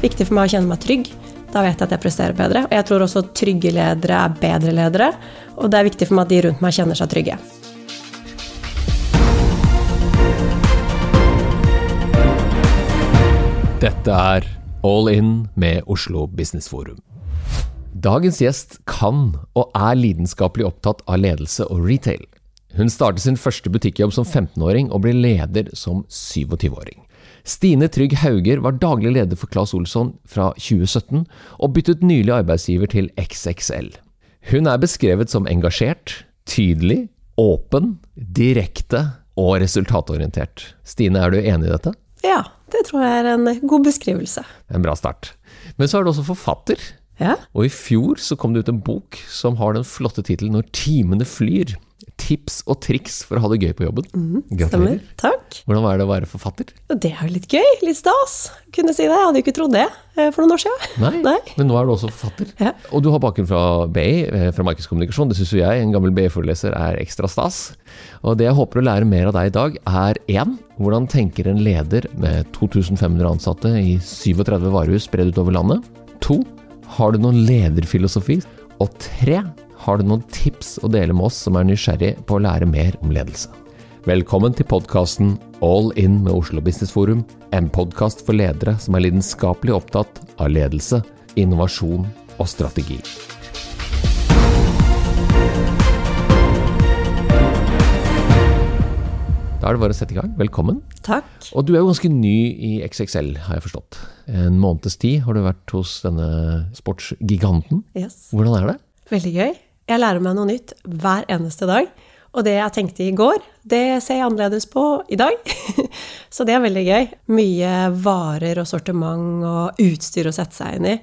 Viktig for meg å kjenne meg trygg. Da vet jeg at jeg presterer bedre. Og jeg tror også trygge ledere er bedre ledere. Og det er viktig for meg at de rundt meg kjenner seg trygge. Dette er All In med Oslo Business Forum. Dagens gjest kan og er lidenskapelig opptatt av ledelse og retail. Hun startet sin første butikkjobb som 15-åring og ble leder som 27-åring. Stine Trygg Hauger var daglig leder for Claes Olsson fra 2017, og byttet nylig arbeidsgiver til XXL. Hun er beskrevet som engasjert, tydelig, åpen, direkte og resultatorientert. Stine, er du enig i dette? Ja, det tror jeg er en god beskrivelse. En bra start. Men så er du også forfatter. Ja, Og i fjor så kom det ut en bok som har den flotte tittelen 'Når timene flyr'. Tips og triks for å ha det gøy på jobben. Mm, Gratulerer. Takk. Hvordan var det å være forfatter? Det er jo litt gøy. Litt stas. Kunne si det. Jeg hadde jo ikke trodd det eh, for noen år siden. Nei, Nei. men nå er du også forfatter. Ja. Og du har bakgrunn fra BI, eh, fra markedskommunikasjon. Det syns jo jeg, en gammel BI-foreleser, er ekstra stas. Og det jeg håper å lære mer av deg i dag, er én, hvordan tenker en leder med 2500 ansatte i 37 varehus spredd utover landet? To, har du noen lederfilosofi? Og tre, har du noen tips å dele med oss som er nysgjerrig på å lære mer om ledelse? Velkommen til podkasten All In med Oslo Business Forum, en podkast for ledere som er lidenskapelig opptatt av ledelse, innovasjon og strategi. Da er det bare å sette i gang. Velkommen. Takk. Og du er jo ganske ny i XXL, har jeg forstått. En måneds tid har du vært hos denne sportsgiganten. Yes. Hvordan er det? Veldig gøy. Jeg lærer meg noe nytt hver eneste dag. Og det jeg tenkte i går, det ser jeg annerledes på i dag. Så det er veldig gøy. Mye varer og sortiment og utstyr å sette seg inn i.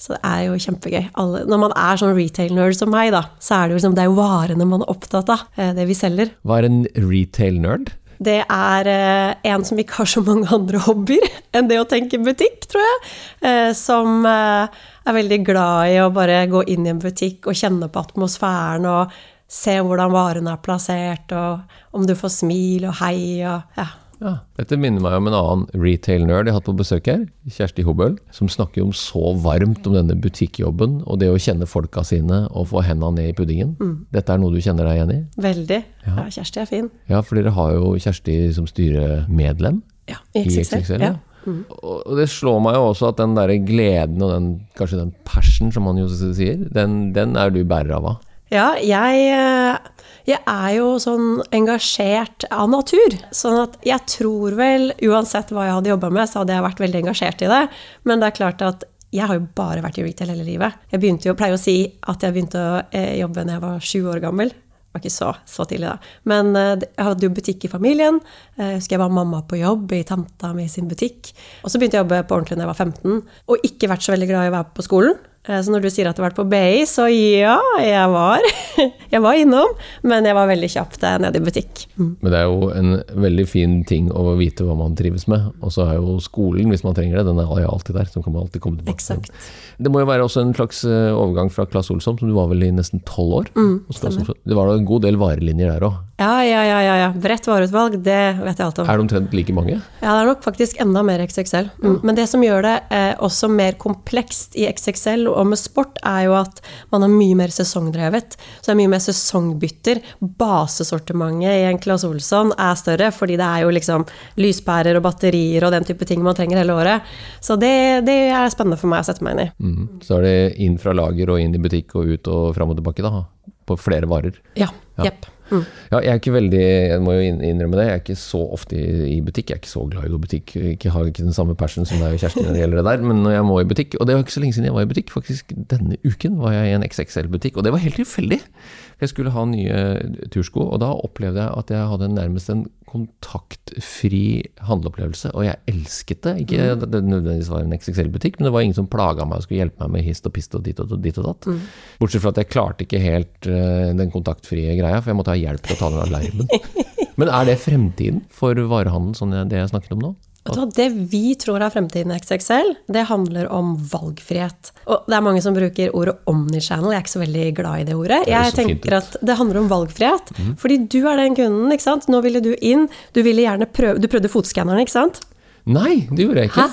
Så det er jo kjempegøy. Alle, når man er sånn retail-nerd som meg, da, så er det jo liksom, det er varene man er opptatt av. eh, Det vi selger. Hva er en retail-nerd? Det er eh, en som ikke har så mange andre hobbyer enn det å tenke butikk, tror jeg. Eh, som er veldig glad i å bare gå inn i en butikk og kjenne på atmosfæren og se hvordan varene er plassert, og om du får smil og hei og ja. Ja, Dette minner meg om en annen retail-nerd jeg har hatt på besøk her, Kjersti Hobøl, som snakker om så varmt om denne butikkjobben og det å kjenne folka sine og få henda ned i puddingen. Dette er noe du kjenner deg igjen i? Veldig. Ja, Kjersti er fin. Ja, for dere har jo Kjersti som styremedlem Ja, i XXL. i. XXL. Ja. Ja. Og det slår meg jo også at den der gleden og den, kanskje den passion, som man jo sier, den, den er du bærer av. Ja, jeg, eh, jeg er jo sånn engasjert av natur. Sånn at jeg tror vel, uansett hva jeg hadde jobba med, så hadde jeg vært veldig engasjert i det. Men det er klart at jeg har jo bare vært i retail hele livet. Jeg begynte jo, pleier å si at jeg begynte å eh, jobbe når jeg var sju år gammel. Var ikke så, så tidlig, da. Men eh, jeg hadde jo butikk i familien. Eh, Jeg husker jeg var mamma på jobb i tanta mi sin butikk. Og så begynte jeg å jobbe på ordentlig da jeg var 15, og ikke vært så veldig glad i å være på skolen. Eh, Så når du sier at du har vært på BI, så ja, jeg var, jeg var innom. Men jeg var veldig kjapt eh, nede i butikk. Mm. Men det er jo en veldig fin ting å vite hva man trives med. Og så er jo skolen, hvis man trenger det, den er alltid der. Så kan man alltid komme tilbake til Det må jo være også en slags eh, overgang fra Klass Olsson, som du var vel i nesten tolv år? Olsson. det var da en god del varelinjer der òg. Ja, ja, ja, ja, ja. Bredt vareutvalg, det vet jeg alt om. Er det omtrent like mange? Ja, det er nok faktisk enda mer XXL. Mm. Men det som gjør det eh, også mer komplekst i XXL og med sport, er jo at man har mye mer sesongdrevet. Så det er mye mer sesongbytter. Basesortimentet i en Claes Olsson er større, fordi det er jo liksom lyspærer og batterier og den type ting man trenger hele året. Så det, det er spennende for meg å sette meg inn i. Mm. Så er det inn fra lager og inn i butikk og ut og fram og tilbake, da. På flere varer. Ja. Ja. Ja, jeg er ikke veldig, jeg må jo innrømme det, jeg er ikke så ofte i butikk. Jeg er ikke så glad i å gå i butikk. Jeg har ikke den samme passion som deg og Kjersti når det gjelder det der. Men når jeg må i butikk, og det var ikke så lenge siden jeg var i butikk, faktisk denne uken var jeg i en XXL-butikk, og det var helt tilfeldig. Jeg skulle ha nye tursko, og da opplevde jeg at jeg hadde nærmest en kontaktfri handleopplevelse, og jeg elsket det. Ikke mm. det nødvendigvis var en XXL-butikk, men det var ingen som plaga meg og skulle hjelpe meg med hist og pist og dit og dit og datt. Bortsett fra at jeg klarte ikke helt uh, den kontaktfrie greia, for jeg måtte ha hjelp til å ta den alarmen. Men er det fremtiden for varehandel, sånn det jeg snakket om nå? Det vi tror er fremtiden i XXL, det handler om valgfrihet. Og det er mange som bruker ordet omnichannel. Jeg er ikke så veldig glad i det ordet. Det Jeg tenker at det handler om valgfrihet. Fordi du er den kunden, ikke sant. Nå ville du inn. Du ville gjerne prøve Du prøvde fotskanneren, ikke sant? Nei, det gjorde jeg ikke.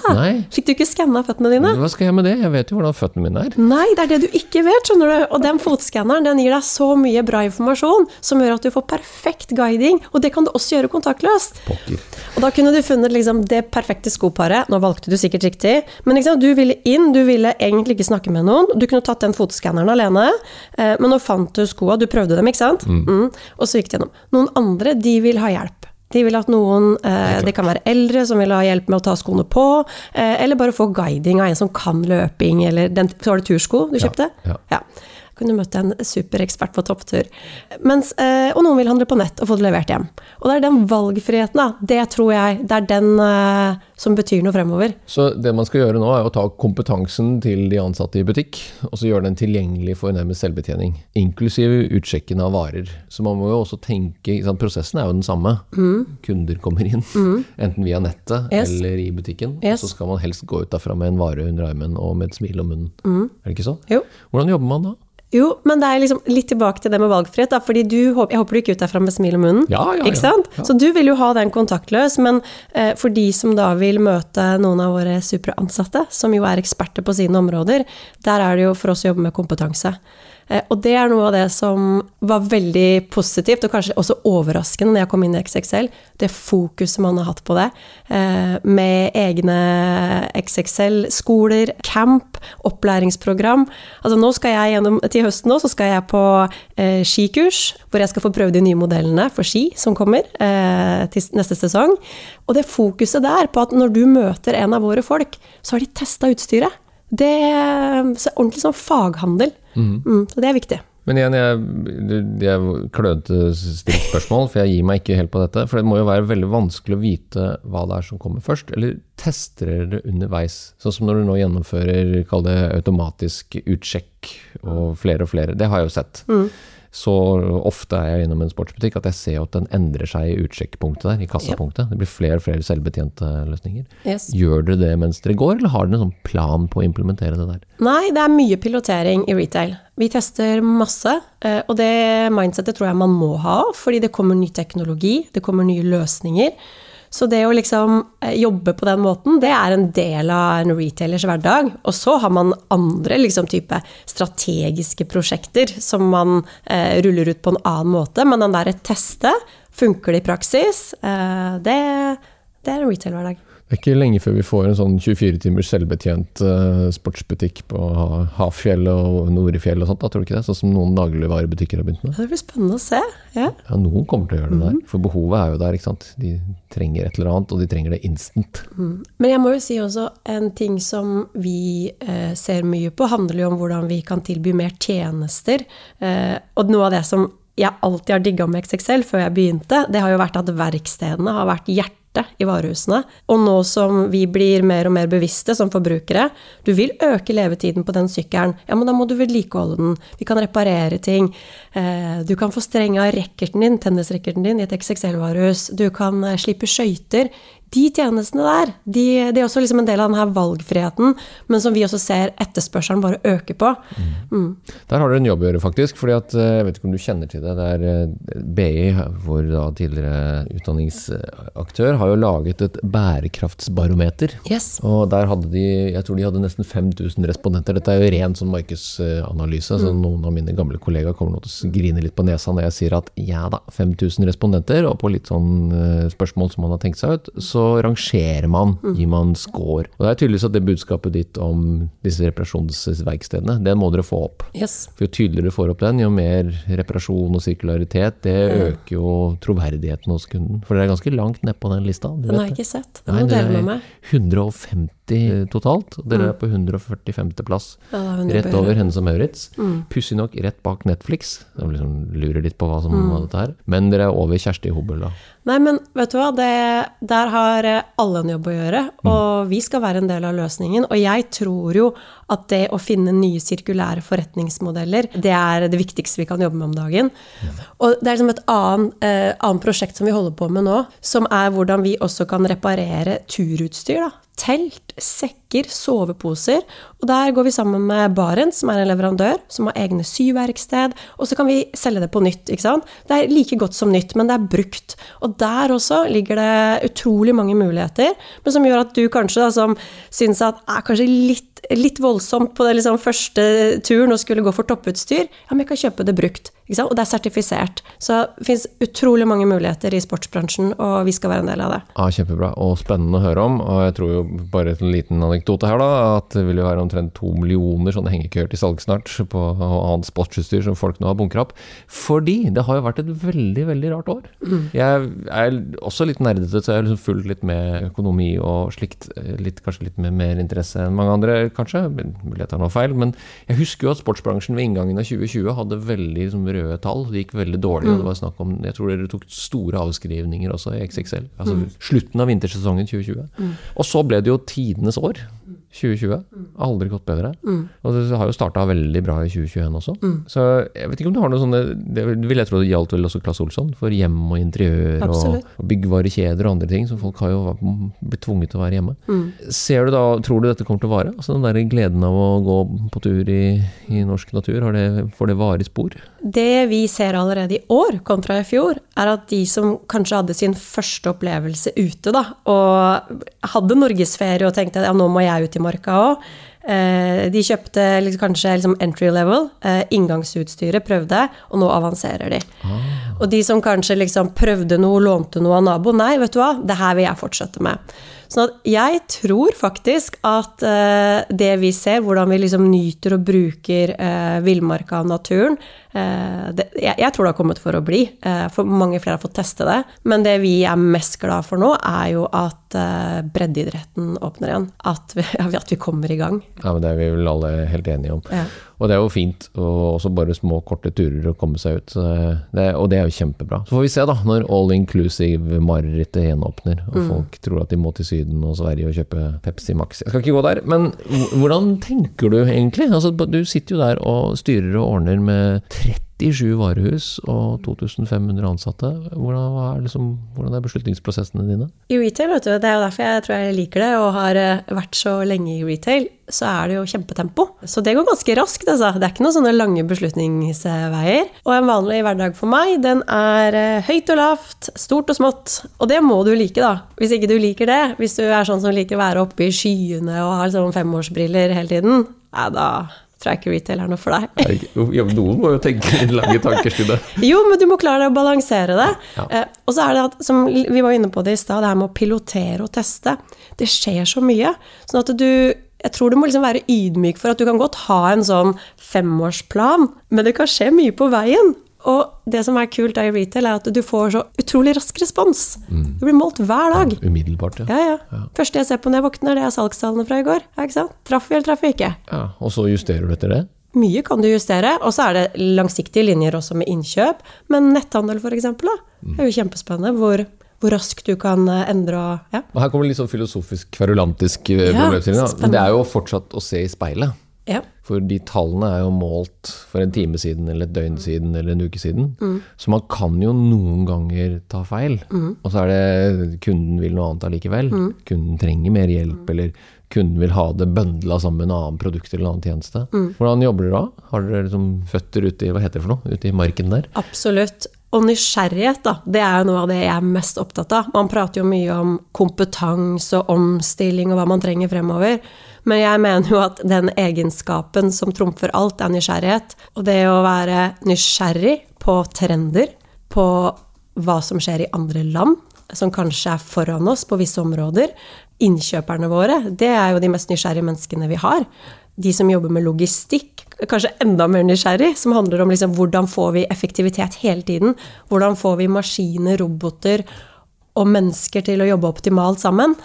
Fikk du ikke skanna føttene dine? Hva skal jeg med det? Jeg vet jo hvordan føttene mine er. Nei, det er det du ikke vet, skjønner du. Og den fotskanneren den gir deg så mye bra informasjon som gjør at du får perfekt guiding, og det kan du også gjøre kontaktløst. Pokker. Og da kunne du funnet liksom det perfekte skoparet. Nå valgte du sikkert riktig, men liksom, du ville inn, du ville egentlig ikke snakke med noen. Du kunne tatt den fotskanneren alene, eh, men nå fant du skoa, du prøvde dem, ikke sant? Mm. Og så gikk det gjennom. Noen andre, de vil ha hjelp. De vil at noen, eh, det kan være eldre som vil ha hjelp med å ta skoene på, eh, eller bare få guiding av en som kan løping, eller den, så var det tursko du Ja, kjøpte? ja. Kunne møtt en superekspert på topptur. Mens, eh, og noen vil handle på nett og få det levert hjem. Og det er den valgfriheten, da. Det tror jeg det er den eh, som betyr noe fremover. Så det man skal gjøre nå, er å ta kompetansen til de ansatte i butikk, og så gjøre den tilgjengelig for nærmest selvbetjening. Inklusiv utsjekken av varer. Så man må jo også tenke sant, Prosessen er jo den samme. Kunder kommer inn, enten via nettet Mm. Yes. eller i butikken. Yes. Og så skal man helst gå ut derfra med en vare under armen og med et smil om munnen. Er det ikke sånn? Mm. Jo. Hvordan jobber man da? Jo, men det er liksom litt tilbake til det med valgfrihet. Da, fordi du, Jeg håper du gikk ut derfra med smil om munnen. Ja, ja, ikke ja. sant? Ja. Så du vil jo ha den kontaktløs, men eh, for de som da vil møte noen av våre superansatte, som jo er eksperter på sine områder, der er det jo for oss å jobbe med kompetanse. Eh, og det er noe av det som var veldig positivt, og kanskje også overraskende når jeg kom inn i XXL. Det fokuset man har hatt på det. Eh, med egne XXL-skoler, camp, opplæringsprogram. Altså nå skal jeg gjennom, Til høsten nå så skal jeg på eh, skikurs, hvor jeg skal få prøve de nye modellene for ski som kommer til neste sesong. Og det fokuset der på at når du møter en av våre folk, så har de testa utstyret. Det er ordentlig sånn faghandel. Mm, så det er viktig. Men igjen, jeg, jeg klønete stilt spørsmål, for jeg gir meg ikke helt på dette. For det må jo være veldig vanskelig å vite hva det er som kommer først. Eller tester dere det underveis? Sånn som når du nå gjennomfører, kall det automatisk utsjekk, og flere og flere. Det har jeg jo sett. Så ofte er jeg innom en sportsbutikk at jeg ser at den endrer seg i utsjekkpunktet der, i kassapunktet. Det blir flere og flere selvbetjente løsninger. Yes. Gjør dere det mens dere går, eller har dere en sånn plan på å implementere det der? Nei, det er mye pilotering i retail. Vi tester masse, eh, og det mindsetet tror jeg man må ha, fordi det kommer ny teknologi, det kommer nye løsninger. Så det å liksom eh, jobbe på den måten, det er en del av en retailers hverdag. Og så har man andre liksom type strategiske prosjekter som man eh, ruller ut på en annen måte, men den derre teste, funker det i praksis? Eh, det, det er en retail-hverdag. Det er ikke lenge før vi får en sånn 24 timers selvbetjent eh, sportsbutikk på Ha- Hafjell og Norefjell og sånt, da, tror du ikke det? Sånn som noen dagligvarebutikker har begynt med? Det blir spennende å se. Ja. Ja, noen kommer til å gjøre det der. For behovet er jo der, ikke sant. De trenger et eller annet, og de trenger det instant. Men jeg må jo si også en ting som vi eh, ser mye på, handler jo om hvordan vi kan tilby mer tjenester. Eh, og noe av det som jeg alltid har digga med XXL før jeg begynte, det har jo vært at verkstedene har vært hjertet i varehusene. Og nå som vi blir mer og mer bevisste som forbrukere, du vil øke levetiden på den sykkelen, ja, men da må du vedlikeholde den. Vi kan reparere ting. Eh, du kan få strenga rackerten din, tennisrackerten din, i et XXL-varehus. Du kan eh, slippe skøyter. De tjenestene der, de, det er også liksom en del av denne valgfriheten, men som vi også ser etterspørselen bare øke på. Mm. Der har dere en jobb å gjøre, faktisk. fordi at, eh, Jeg vet ikke om du kjenner til det. det er eh, BI, vår tidligere utdanningsaktør, har jo laget et bærekraftsbarometer. Yes. Og der hadde de jeg tror de hadde nesten 5000 respondenter. Dette er jo ren sånn markedsanalyse, så noen av mine gamle kollegaer kommer nå til å grine litt på nesa når jeg sier at ja da, 5000 respondenter, og på litt sånn eh, spørsmål som man har tenkt seg ut, så rangerer man, gir man score. Og det er tydeligvis at det budskapet ditt om disse reparasjonsverkstedene, den må dere få opp. Yes. For jo tydeligere du får opp den, jo mer reparasjon og sirkularitet, det øker jo troverdigheten hos kunden. For dere er ganske langt ned på den lista. du Den har jeg ikke sett. Den må dele med meg. 150 totalt. og Dere er på 145. plass. Ja, Rett over henne Hennes og Maurits. Pussig nok rett bak Netflix. De liksom lurer litt på hva som var dette her. Men dere er over Kjersti Hobøl, da. Nei, men vet du hva, det, der har eh, alle en jobb å gjøre, og vi skal være en del av løsningen. Og jeg tror jo at det å finne nye sirkulære forretningsmodeller, det er det viktigste vi kan jobbe med om dagen. Og det er liksom et annet, eh, annet prosjekt som vi holder på med nå, som er hvordan vi også kan reparere turutstyr da, telt, sekker, soveposer. Og der går vi sammen med Barents, som er en leverandør, som har egne syverksted. Og så kan vi selge det på nytt. ikke sant? Det er like godt som nytt, men det er brukt. Og der også ligger det utrolig mange muligheter, men som gjør at du kanskje da, som syns at er kanskje litt litt voldsomt på den liksom første turen og skulle gå for topputstyr, ja, men jeg kan kjøpe det brukt. Og det er sertifisert. Så det fins utrolig mange muligheter i sportsbransjen, og vi skal være en del av det. Ja, Kjempebra, og spennende å høre om. Og jeg tror jo, bare en liten anekdote her, da, at det vil jo være omtrent to millioner sånne hengekøyer til salg snart på annet sportsutstyr som folk nå har bunkra opp. Fordi det har jo vært et veldig, veldig rart år. Mm. Jeg er også litt nerdete, så jeg har liksom fulgt litt med økonomi og slikt. Litt, kanskje litt med mer interesse enn mange andre, kanskje. Mulig jeg tar noe feil. Men jeg husker jo at sportsbransjen ved inngangen av 2020 hadde veldig liksom, røde tall. Det gikk veldig dårlig. Mm. og det var snakk om, Jeg tror dere tok store avskrivninger også i XXL. Altså mm. slutten av vintersesongen 2020. Mm. Og så ble det jo tidenes år. 2020. Aldri gått bedre. Mm. Og det har jo starta veldig bra i 2021 også. Mm. Så jeg vet ikke om du har noe sånne Det vil jeg tro det gjaldt vel også Claes Olsson, for hjem og interiør og, og byggvarekjeder og andre ting. Så folk har jo blitt tvunget til å være hjemme. Mm. Ser du da, Tror du dette kommer til å vare? Altså Den der gleden av å gå på tur i, i norsk natur, har det, får det varig spor? Det vi ser allerede i år kontra i fjor, er at de som kanskje hadde sin første opplevelse ute, da, og hadde norgesferie og tenkte at ja, nå må jeg ut i marka òg. Eh, de kjøpte liksom, kanskje liksom entry level, eh, inngangsutstyret, prøvde, og nå avanserer de. Ah. Og de som kanskje liksom prøvde noe, lånte noe av naboen, nei, vet du hva, det her vil jeg fortsette med. Sånn at jeg tror faktisk at eh, det vi ser, hvordan vi liksom nyter og bruker eh, villmarka og naturen eh, det, jeg, jeg, tror det har kommet for å bli, uh, for mange flere har fått teste det. Men det vi er mest glad for nå, er jo at breddeidretten åpner igjen. At vi, at vi, kommer i gang. Ja, men Det er vi vel alle helt enige om. Ja. Og det er jo fint. Og også bare små, korte turer å komme seg ut. Det, og det er jo kjempebra. Så får vi se, da, når all inclusive-marerittet gjenåpner, og mm. folk tror at de må til Syden og Sverige og kjøpe Pepsi Max. Jeg skal ikke gå der. Men hvordan tenker du egentlig? Altså, du sitter jo der og styrer og ordner med 30 97 varehus og 2500 ansatte. Hvordan er, liksom, hvordan er, beslutningsprosessene dine? I retail, vet du, det er jo derfor jeg tror jeg liker det, og har eh, vært så lenge i retail, så er det jo kjempetempo. Så det går ganske raskt, altså. Det er ikke noen sånne lange beslutningsveier. Og en vanlig hverdag for meg, den er eh, høyt og lavt, stort og smått. Og det må du like, da. Hvis ikke du liker det, hvis du er sånn som liker å være oppe i skyene og har sånn femårsbriller hele tiden, ja, da tror jeg ikke retail er noe for deg. noen må jo tenke lange tanker det. jo, men du må klare deg å balansere det. Ja. Eh, og så er det at, som vi var inne på det i stad, det her med å pilotere og teste. Det skjer så mye. Sånn at du jeg tror du må liksom være ydmyk for at du kan godt ha en sånn femårsplan, men det kan skje mye på veien. Og det som er kult i retail, er at du får så utrolig rask respons. Mm. Du blir målt hver dag. Ja, umiddelbart, ja. Ja, ja. Første jeg ser på når jeg våkner, det er salgstallene fra i går. Ja, ikke sant? Traff vi eller traff vi ikke? Ja, Og så justerer du etter det? Mye kan du justere. Og så er det langsiktige linjer også med innkjøp. Men netthandel, f.eks., mm. er jo kjempespennende. hvor hvor raskt du kan eh, endre og ja. Her kommer det litt sånn filosofisk, kverulantisk eh, problemstilling. Ja, det er jo fortsatt å se i speilet. Ja. For de tallene er jo målt for en time siden, eller et døgn siden, eller en uke siden. Mm. Så man kan jo noen ganger ta feil. Mm. Og så er det kunden vil noe annet allikevel. Mm. Kunden trenger mer hjelp, mm. eller kunden vil ha det bøndla sammen med en annen produkt eller en annen tjeneste. Mm. Hvordan jobber dere da? Har dere liksom føtter ute i hva heter det for noe, ute i marken der? Absolutt. Og nysgjerrighet, da, det er jo noe av det jeg er mest opptatt av. Man prater jo mye om kompetanse og omstilling og hva man trenger fremover. Men jeg mener jo at den egenskapen som trumfer alt, er nysgjerrighet. Og det å være nysgjerrig på trender, på hva som skjer i andre land, som kanskje er foran oss på visse områder. Innkjøperne våre, det er jo de mest nysgjerrige menneskene vi har. De som jobber med logistikk, kanskje enda mer nysgjerrig, som handler om liksom hvordan får vi effektivitet hele tiden? Hvordan får vi maskiner, roboter og mennesker til å jobbe optimalt sammen?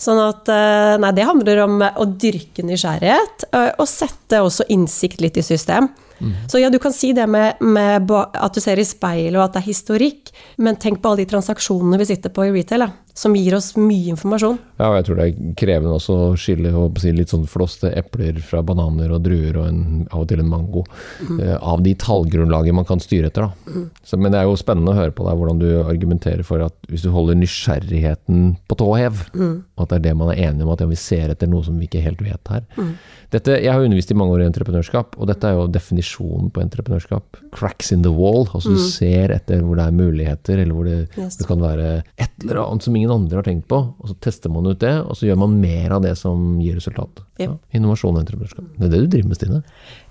Sånn at eh, Nei, det handler om å dyrke nysgjerrighet, eh, og sette også innsikt litt i system. Mm. Så ja, du kan si det med, med, at du ser i speilet og at det er historikk, men tenk på alle de transaksjonene vi sitter på i retail. Da. Som gir oss mye informasjon. Ja, og jeg tror det er krevende også å skille jeg, litt sånn flåste epler fra bananer og druer og en, av og til en mango. eh, av de tallgrunnlaget man kan styre etter. Da. Så, men det er jo spennende å høre på deg hvordan du argumenterer for at hvis du holder nysgjerrigheten på tå hev, mm. at det er det man er enig om, at ja, vi ser etter noe som vi ikke helt vet her. Dette, jeg har undervist i mange år i entreprenørskap, og dette er jo definisjonen på entreprenørskap. Cracks in the wall. Altså du ser etter hvor det er muligheter, eller hvor det, Yes. det kan være et eller annet som ingen andre har tenkt på. Og så tester man ut det, og så gjør man mer av det som gir resultat. Yep. Ja, innovasjon og entreprenørskap. Det er det du driver med, Stine.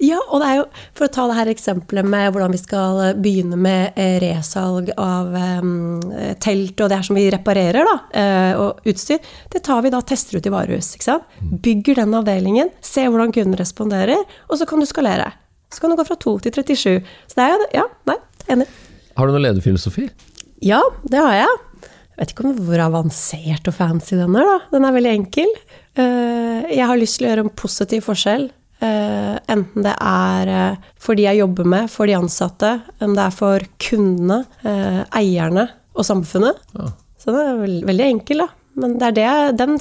Ja, og det er jo, for å ta det her eksempelet med hvordan vi skal eh, begynne med eh, resalg av um, telt og det her som vi reparerer, da, og utstyr, det tar vi da tester ut i varehus. ikke sant? Bygger den avdelingen, ser hvordan kunden responderer, og så kan du skalere. Så kan du gå fra 2 til 37. Så det er jo det. Ja, nei, enig. Har du noen lederfilosofi? Ja, det har jeg. Jeg vet ikke om hvor avansert og fancy den er, da. Den er veldig enkel. Eh, Jeg har lyst til å gjøre en positiv forskjell. Eh, Enten det er eh, for de jeg jobber med, for de ansatte, om det er for kundene, eierne og samfunnet. Ja. Så den er veldig enkel, da. Men det det, den,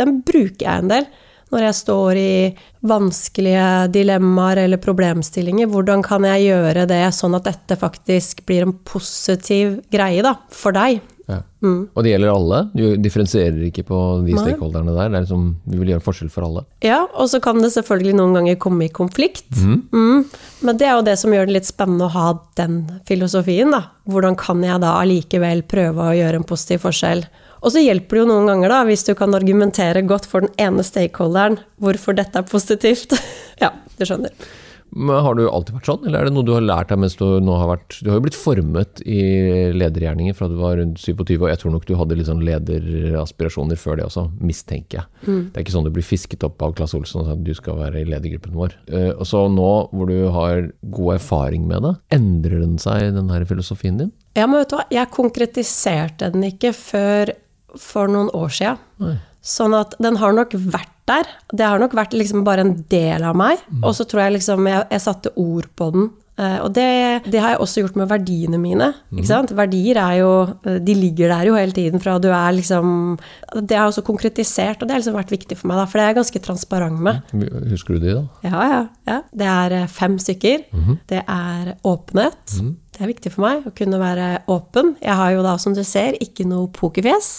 den bruker jeg en del. Når jeg står i vanskelige dilemmaer eller problemstillinger, hvordan kan jeg gjøre det sånn at dette faktisk blir en positiv greie da, for deg? Ja. Og det gjelder alle? Du differensierer ikke på de Nei. stakeholderne der? Det er liksom, du vil gjøre forskjell for alle? Ja, og så kan det selvfølgelig noen ganger komme i konflikt. Mm. Men det er jo det som gjør det litt spennende å ha den filosofien, da. Hvordan kan jeg da allikevel prøve å gjøre en positiv forskjell? Og så hjelper det jo noen ganger, da, hvis du kan argumentere godt for den ene stakeholderen hvorfor dette er positivt. ja, du skjønner. Men Har du alltid vært sånn, eller er det noe du har lært deg mens du nå har vært Du har jo blitt formet i ledergjerninger fra du var rundt 27, og jeg tror nok du hadde litt sånn lederaspirasjoner før det også, mistenker jeg. Det er ikke sånn du blir fisket opp av Claes Olsson og sier at du skal være i ledergruppen vår. Eh, Og så nå hvor du har god erfaring med det, endrer den seg, den her filosofien din? Ja, men vet du hva, jeg konkretiserte den ikke før for noen år sia. Sånn at den har nok vært der. Det har nok vært liksom bare en del av meg. Og så tror jeg liksom jeg, jeg satte ord på den. Eh, og det, det har jeg også gjort med verdiene mine. Ikke sant? Verdier er jo De ligger der jo hele tiden fra du er liksom Det har også konkretisert, og det har liksom vært viktig for meg, da. For det er jeg ganske transparent med. Husker du de, da? Ja, ja. ja. Det er eh, fem stykker. Det er åpenhet. Det er viktig for meg å kunne være åpen. Jeg har jo da, som du ser, ikke noe pokerfjes.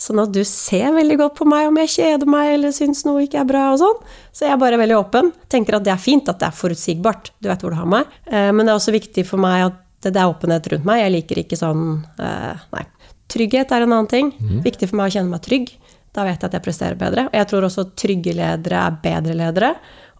Sånn at du ser veldig godt på meg om jeg kjeder meg eller syns noe ikke er bra og sånn. Så jeg er bare veldig åpen. Tenker at det er fint at det er forutsigbart. Du vet hvor du har meg. Eh, Men det er også viktig for meg at det er åpenhet rundt meg. Jeg liker ikke sånn eh, Nei. Trygghet er en annen ting. Viktig for meg å kjenne meg trygg. Da vet jeg at jeg presterer bedre. Og jeg tror også trygge ledere er bedre ledere.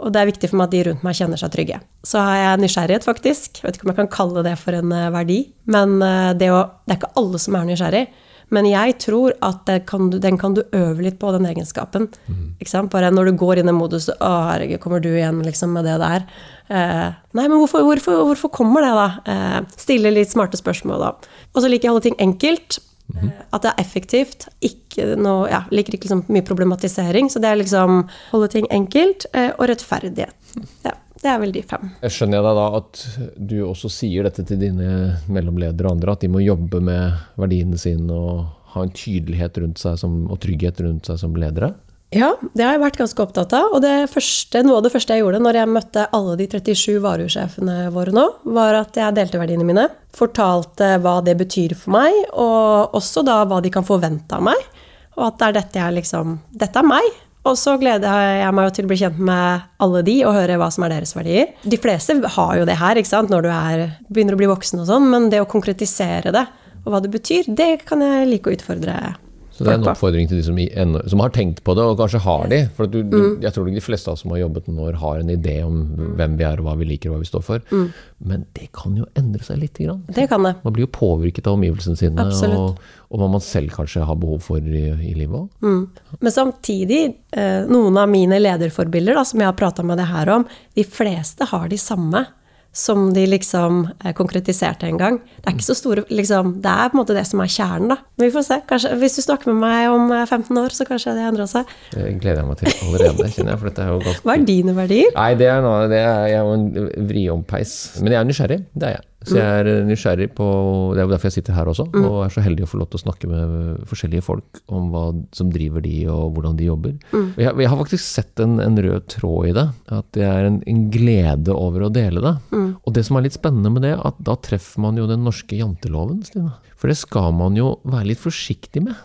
Og det er viktig for meg at de rundt meg kjenner seg trygge. Så har jeg nysgjerrighet, faktisk. Jeg vet ikke om jeg kan kalle det for en eh, verdi. Men eh, det, å, det er ikke alle som er nysgjerrig. Men jeg tror at kan du, den kan du øve litt på, den egenskapen. Sant? Bare når du går inn i modus Å, herregud, kommer du igjen liksom med det der? Eh, nei, men hvorfor, hvorfor, hvorfor kommer det, da? Eh, stille litt smarte spørsmål, da. Og så liker jeg å holde ting enkelt. Eh, At det er effektivt. Ikke noe, ja, liker ikke liksom mye problematisering. Så det er liksom holde ting enkelt, eh, og rettferdighet. Ja, det er vel de fem. Jeg skjønner jeg deg da at du også sier dette til dine mellomledere og andre, at de må jobbe med verdiene sine og ha en tydelighet rundt seg som, og trygghet rundt seg som ledere? Ja, det har jeg vært ganske opptatt av. Og første, noe av det første jeg gjorde når jeg møtte alle de 37 varehussjefene våre nå, var at jeg delte verdiene mine. Fortalte hva det betyr for meg, og også da hva de kan forvente av meg. Og at det er dette jeg liksom Dette er meg. Og så gleder jeg meg til å bli kjent med alle de og høre hva som er deres verdier. De fleste har jo det her ikke sant, når du er, begynner å bli voksen og sånn, men det å konkretisere det og hva det betyr, det kan jeg like å utfordre Så det er en oppfordring til de som, ennå- som har tenkt på det, og kanskje har de. For du, du, Mm. jeg tror ikke de fleste av oss som har jobbet noen år, har en idé om hvem vi er, og hva vi liker, og hva vi står for. Mm. Men det kan jo endre seg lite grann. Det kan det. Man blir jo påvirket av omgivelsene sine, og, og hva man selv kanskje har behov for i, i livet òg. Mm. Men samtidig, eh, noen av mine lederforbilder da, som jeg har prata med det her om, de fleste har de samme som de liksom eh, konkretiserte en gang. Det er ikke så store liksom, Det er på en måte det som er kjernen, da. Men vi får se. Kanskje, hvis du snakker med meg om eh, 15 år, så kanskje det endrer seg. Det gleder jeg meg til allerede, kjenner jeg. For dette er jo ganske Hva er dine verdier? Nei, det er, noe, det er jeg er jo en vriompeis. Men jeg er nysgjerrig. Det er jeg. Så jeg er eh, nysgjerrig på Det er jo derfor jeg sitter her også, og er så heldig å få lov til å snakke med forskjellige folk om hva som driver de, og hvordan de jobber. Jeg, jeg, har faktisk sett en, en, rød tråd i det. At det er en, en glede over å dele det. Og det som er litt spennende med det, at da treffer man jo den norske janteloven, Stine. For det skal man jo være litt forsiktig med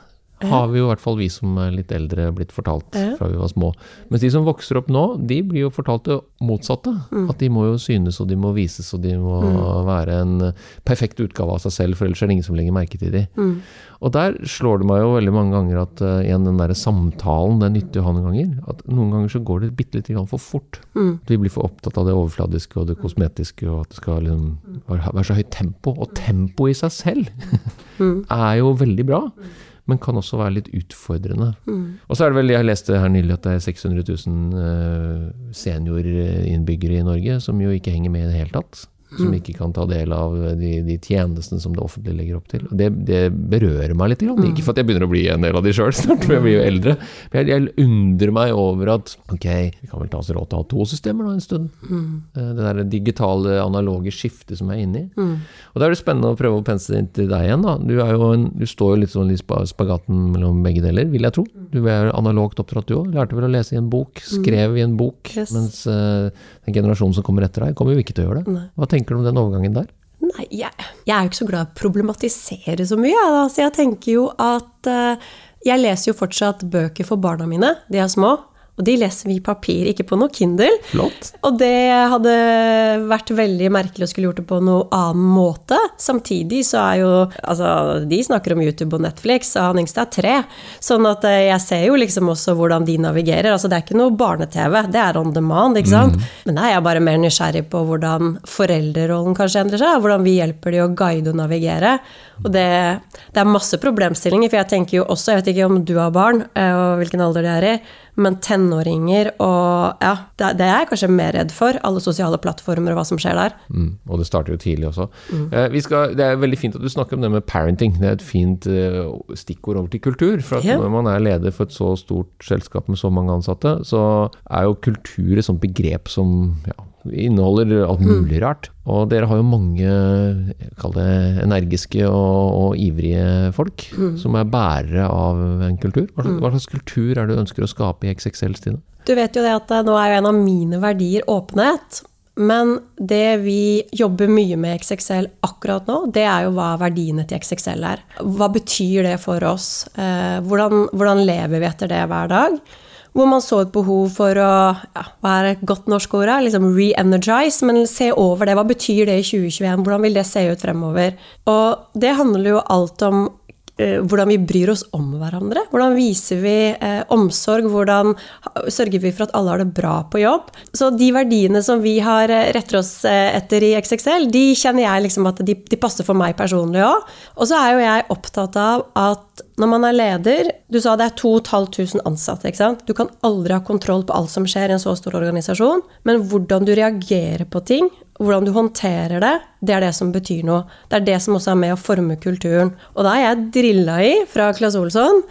har vi jo i hvert fall vi som er litt eldre blitt fortalt fra vi var små. Mens de som vokser opp nå, de blir jo fortalt det motsatte. Mm. At de må jo synes og de må vises og de må mm. være en perfekt utgave av seg selv, for ellers er det ingen som legger merke til de. Mm. Og der slår det meg jo veldig mange ganger at uh, igjen den derre samtalen, det er nyttig å ha noen ganger. At noen ganger så går det bitte lite grann for fort. Mm. At vi blir for opptatt av det overfladiske og det kosmetiske, og at det skal liksom være, være så høyt tempo. Og tempo i seg selv mm. er jo veldig bra men kan også være litt utfordrende. Mm. Og så er det vel, Jeg leste her nylig at det er 600 000 uh, seniorinnbyggere i Norge som jo ikke henger med i det hele tatt som mm. ikke kan ta del av de, de tjenestene som det offentlige legger opp til. Det, det berører meg litt. Grann. Ikke for at jeg begynner å bli en del av de sjøl snart, for jeg blir jo eldre. Men jeg, jeg, undrer meg over at ok, vi kan vel ta oss råd til å ha to systemer da en stund. Mm. Eh, det der digitale, analoge skiftet som jeg er inne i. Mm. Og da er det spennende å prøve å pense det inn til deg igjen. da. Du, en, du står jo litt sånn i spagaten mellom begge deler, vil jeg tro. Du er analogt oppdratt du òg. Lærte vel å lese i en bok, mm. skrev i en bok. Yes. Mens uh, den generasjonen som kommer etter deg, kommer jo ikke til å gjøre det. Hva tenker du om den overgangen der? Nei, jeg, jeg, er jo ikke så glad i å problematisere så mye. Da. Så jeg tenker jo at uh, Jeg leser jo fortsatt bøker for barna mine. De er små. Og de leser vi i papir, ikke på noe Kindle. Flott. Og det hadde vært veldig merkelig å skulle gjort det på noe annen måte. Samtidig så er jo Altså, de snakker om YouTube og Netflix, og han yngste er tre. Sånn at eh, jeg ser jo liksom også hvordan de navigerer. Altså, det er ikke noe barne-TV, det er on demand, ikke sant. Mm. Men er jeg bare mer nysgjerrig på hvordan foreldrerollen kanskje endrer seg. Hvordan vi hjelper de å guide og navigere. Og det, det er masse problemstillinger, for jeg tenker jo også, jeg vet ikke om du har barn, eh, og hvilken alder de er i, men tenåringer og Ja, det, det er jeg kanskje mer redd for. Alle sosiale plattformer og hva som skjer der. Mm, og det starter jo tidlig også. Mm. Eh, skal, det er veldig fint at du snakker om det med parenting. Det er et fint eh, stikkord over til kultur. For at yeah. når man er leder for et så stort selskap med så mange ansatte, så er jo kultur et sånt begrep som ja, inneholder alt mm. mulig rart. Og dere har jo mange kall det energiske og, og ivrige folk mm. som er bærere av en kultur. Hva slags, mm. hva slags, kultur er det du ønsker å skape i XXL, Stine? Du vet jo det at nå er jo en av mine verdier åpenhet. Men det vi jobber mye med XXL akkurat nå, det er jo hva verdiene til XXL er. Hva betyr det for oss? Eh, hvordan, hvordan lever vi etter det hver dag? Hvor man så et behov for å ja, hva er et godt norsk ord liksom re-energize, men se over det. Hva betyr det i 2021? Hvordan vil det se ut fremover? Og det handler jo alt om hvordan vi bryr oss om hverandre. Hvordan viser vi eh, omsorg? Hvordan sørger vi for at alle har det bra på jobb? Så de verdiene som vi har eh, retter oss eh, etter i XXL, de kjenner jeg liksom at de, de passer for meg personlig òg. Og så er jo jeg opptatt av at når man er leder Du sa det er 2500 ansatte. ikke sant? Du kan aldri ha kontroll på alt som skjer i en så stor organisasjon. Men hvordan du reagerer på ting, hvordan du håndterer det, det er det som betyr noe. Det er det som også er med å forme kulturen. Og da er jeg drilla i, fra Claes Olsson,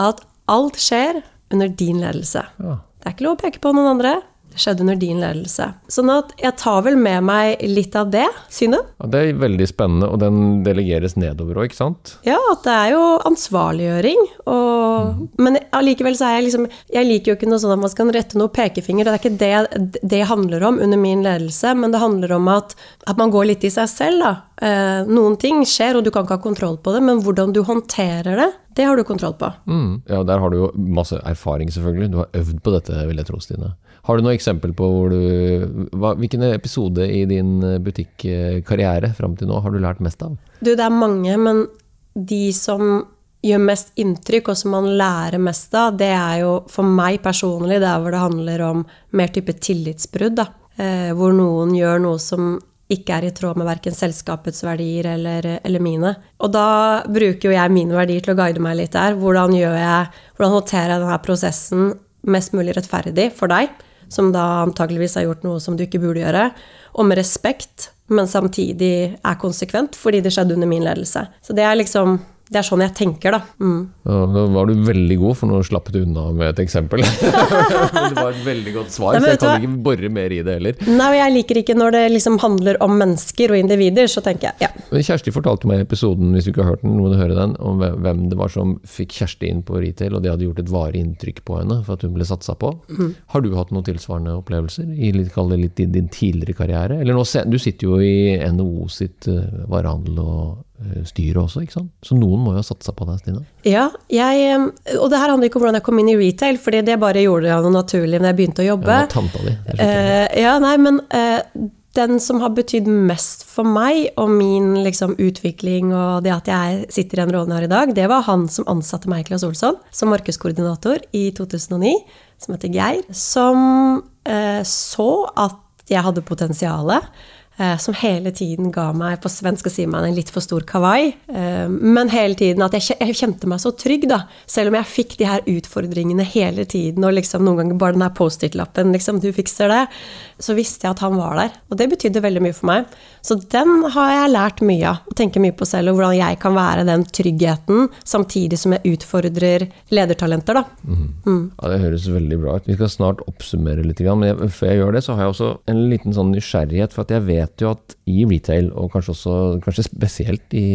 at alt skjer under din ledelse. Ja. Det er ikke lov å peke på noen andre. Skjedde under din ledelse. Sånn at jeg tar vel med meg litt av det synet. Ja, det er veldig spennende, og den delegeres nedover òg, ikke sant? Ja, at det er jo ansvarliggjøring. Og, mm. Men allikevel så er jeg liksom Jeg liker jo ikke noe sånn at man skal rette noe pekefinger. Det er ikke det det handler om under min ledelse, men det handler om at, at man går litt i seg selv, da. Eh, noen ting skjer, og du kan ikke ha kontroll på det, men hvordan du håndterer det, det har du kontroll på. Mm. Ja, der har du jo masse erfaring, selvfølgelig. Du har øvd på dette, vil jeg tro, Stine. Har du noe eksempel på hvor du hva, Hvilken episode i din butikkarriere fram til nå har du lært mest av? Du, det er mange, men de som gjør mest inntrykk, og som man lærer mest av, det er jo for meg personlig der hvor det handler om mer type tillitsbrudd. da. Eh, hvor noen gjør noe som ikke er i tråd med verken selskapets verdier eller, eller, mine. Og da bruker jo jeg mine verdier til å guide meg litt der. Hvordan, gjør jeg, hvordan håndterer jeg denne prosessen mest mulig rettferdig for deg? Som da antageligvis har gjort noe som du ikke burde gjøre, og med respekt, men samtidig er konsekvent fordi det skjedde under min ledelse. Så det er liksom Det er sånn jeg tenker, da. Mm. Ja, da var du veldig god, for nå slapp du unna med et eksempel. Det var et veldig godt svar, Nei, så jeg kan hva? ikke bore mer i det heller. Nei, og jeg liker ikke når det liksom handler om mennesker og individer, så tenker jeg ja. Kjersti fortalte meg i episoden, hvis du ikke har hørt den, må du høre den, om hvem- det var som fikk Kjersti inn på retail, og det hadde gjort et varig inntrykk på henne for at hun ble satsa på. Mm. Har du hatt noen tilsvarende opplevelser i litt, litt din, din tidligere karriere? Eller nå, du sitter jo i NHO sitt uh, varehandel og eh, styre også, ikke sant? Så noen må jo ha satsa på deg, Stine? Ja, jeg, eh, og det her handler ikke om hvordan jeg kom inn i retail, fordi det bare gjorde jeg noe naturlig når jeg begynte å jobbe. Ja, tanta di. Eh, ja, nei, men uh, den som har betydd mest for meg og min liksom, utvikling og det at jeg sitter i den rollen har i dag, det var han som ansatte meg, Claes Olsson, som markedskoordinator i 2009, som heter Geir, som uh, så at jeg hadde potensialet. Eh, Som hele tiden ga meg, på svensk sier man en litt for stor kawaii. eh, Men hele tiden at jeg jeg kjente meg så trygg, da. Selv om jeg fikk de her utfordringene hele tiden, og liksom noen ganger bare den her Post-It-lappen, liksom, du fikser det, så visste jeg at han var der. Og det betydde veldig mye for meg. Så den har jeg lært mye av. Å tenke mye på selv, og hvordan jeg kan være den tryggheten, samtidig som jeg utfordrer ledertalenter, da. Ja, Det høres veldig bra ut. Vi skal snart oppsummere litt, men jeg, før jeg gjør det, så har jeg også en liten sånn nysgjerrighet. For at jeg vet jo at i retail, og kanskje også kanskje spesielt i,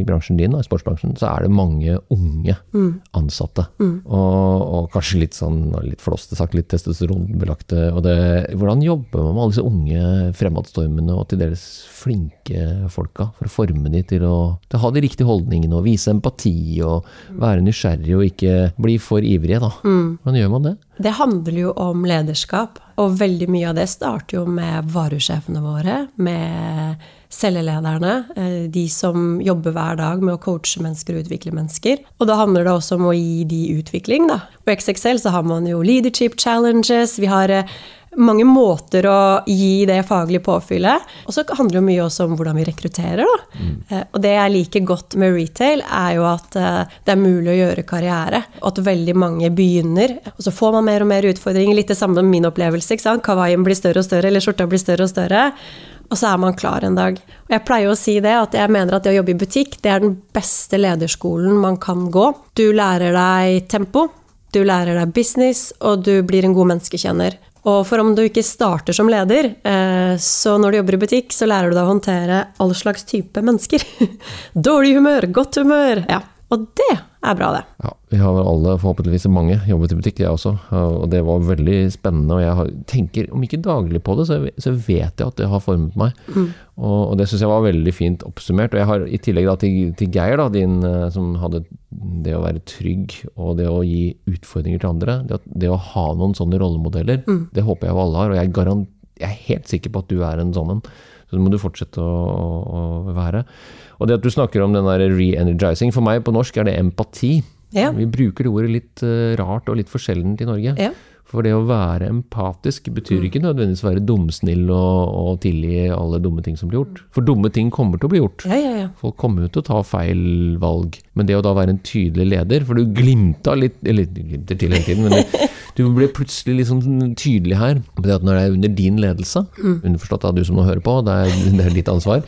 i bransjen din, da, i sportsbransjen, så er det mange unge ansatte. Og, og kanskje litt sånn litt flåste sagt, litt testosteronbelagte. Og det, hvordan jobber man med alle disse unge fremadstormende og til dels flinke folka for å forme de til å, til å ha de riktige holdningene og vise empati og være nysgjerrig og ikke bli for ivrige, da. Hvordan gjør man det? Det handler jo om lederskap, og veldig mye av det starter jo med varusjefene våre, med cellelederne, eh, de som jobber hver dag med å coache mennesker og utvikle mennesker. Og da handler det også om å gi de utvikling, da. På XXL så har man jo leadership challenges, vi har eh, mange måter å gi det faglige påfyllet. Og så handler det mye også om hvordan vi rekrutterer, da. Eh, Og det jeg liker godt med retail, er jo at eh, det er mulig å gjøre karriere. Og at veldig mange begynner, og så får man mer og mer utfordringer. Litt det samme med min opplevelse. ikke sant? Kawaien blir større og større, eller skjorta blir større og større. Og så er man klar en dag. Og jeg pleier å si det, at jeg mener at det å jobbe i butikk, det er den beste lederskolen man kan gå. Du lærer deg tempo, du lærer deg business, og du blir en god menneskekjenner. Og for om du ikke starter som leder, eh, så når du jobber i butikk, så lærer du deg å håndtere all slags type mennesker. Dårlig humør, godt humør. Ja. Og det er bra, det. Ja, vi har vel alle, forhåpentligvis mange, jobbet i butikk, jeg også. Og det var veldig spennende. Og jeg har, tenker, om ikke daglig på det, så, så vet jeg at det har formet meg. Og, og det syns jeg var veldig fint oppsummert. Og jeg har i tillegg da, til, til Geir, da, din, eh, som hadde det å være trygg og det å gi utfordringer til andre, det, at, det å ha noen sånne rollemodeller, det håper jeg alle har. Og jeg, garan- jeg er helt sikker på at du er en sånn en. Så det må du fortsette å, å, være. Og det at du snakker om den der re-energizing, for meg på norsk er det empati. Ja. Vi bruker det ordet litt eh, rart og litt for sjeldent i Norge. Ja. For det å være empatisk betyr ikke nødvendigvis være dumsnill og, og tilgi alle dumme ting som blir gjort. For dumme ting kommer til å bli gjort. Ja, ja, ja. Folk kommer jo til å ta feil valg. Men det å da være en tydelig leder, for du glimta litt Eller du glimter til hele tiden, men du, du ble plutselig sånn tydelig her. på Det at når det er under din ledelse, underforstått av du som nå hører på, det er, det er ditt ansvar,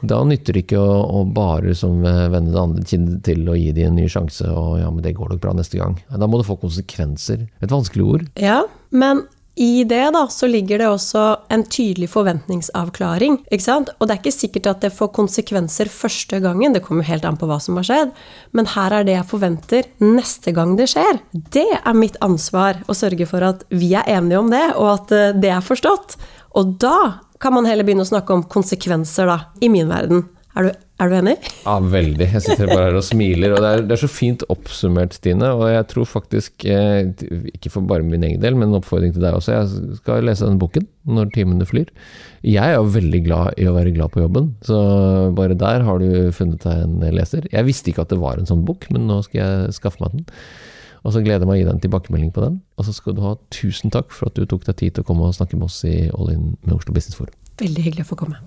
da nytter det ikke å, å bare som vende det andre kinnet til og gi dem en ny sjanse, og ja, men det går nok bra neste gang. Da må det få konsekvenser. Et vanskelig ord. Ja, men i det da, så ligger det også en tydelig forventningsavklaring. ikke sant? Og det er ikke sikkert at det får konsekvenser første gangen, det kommer helt an på hva som har skjedd, men her er det jeg forventer neste gang det skjer. Det er mitt ansvar å sørge for at vi er enige om det, og at eh, det er forstått. Og da kan man heller begynne å snakke om konsekvenser, da, i min verden. Er du, er du enig? Ja, veldig. Jeg sitter bare her og smiler. Og det er, det er så fint oppsummert, Stine. Og jeg tror faktisk, eh, ikke for bare min egen del, men en oppfordring til deg også, jeg skal lese denne boken når timene flyr. Jeg er jo veldig glad i å være glad på jobben, så bare der har du funnet deg en leser. Jeg visste ikke at det var en sånn bok, men nå skal jeg skaffe meg den. Og så gleder jeg meg å gi deg en tilbakemelding på den. Og så skal du ha tusen takk for at du tok deg tid til å komme og snakke med oss i All In med Oslo Business Forum. Veldig hyggelig å få komme.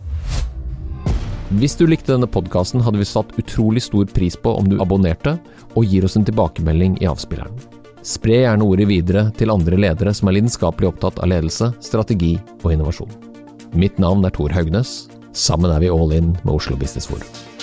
Hvis du likte denne podkasten, hadde vi satt utrolig stor pris på om du abonnerte og gir oss en tilbakemelding i avspilleren. Spre gjerne ordet videre til andre ledere som er lidenskapelig opptatt av ledelse, strategi og innovasjon. Mitt navn er Tor Haugnes. Sammen er vi all in med Oslo Business Forum.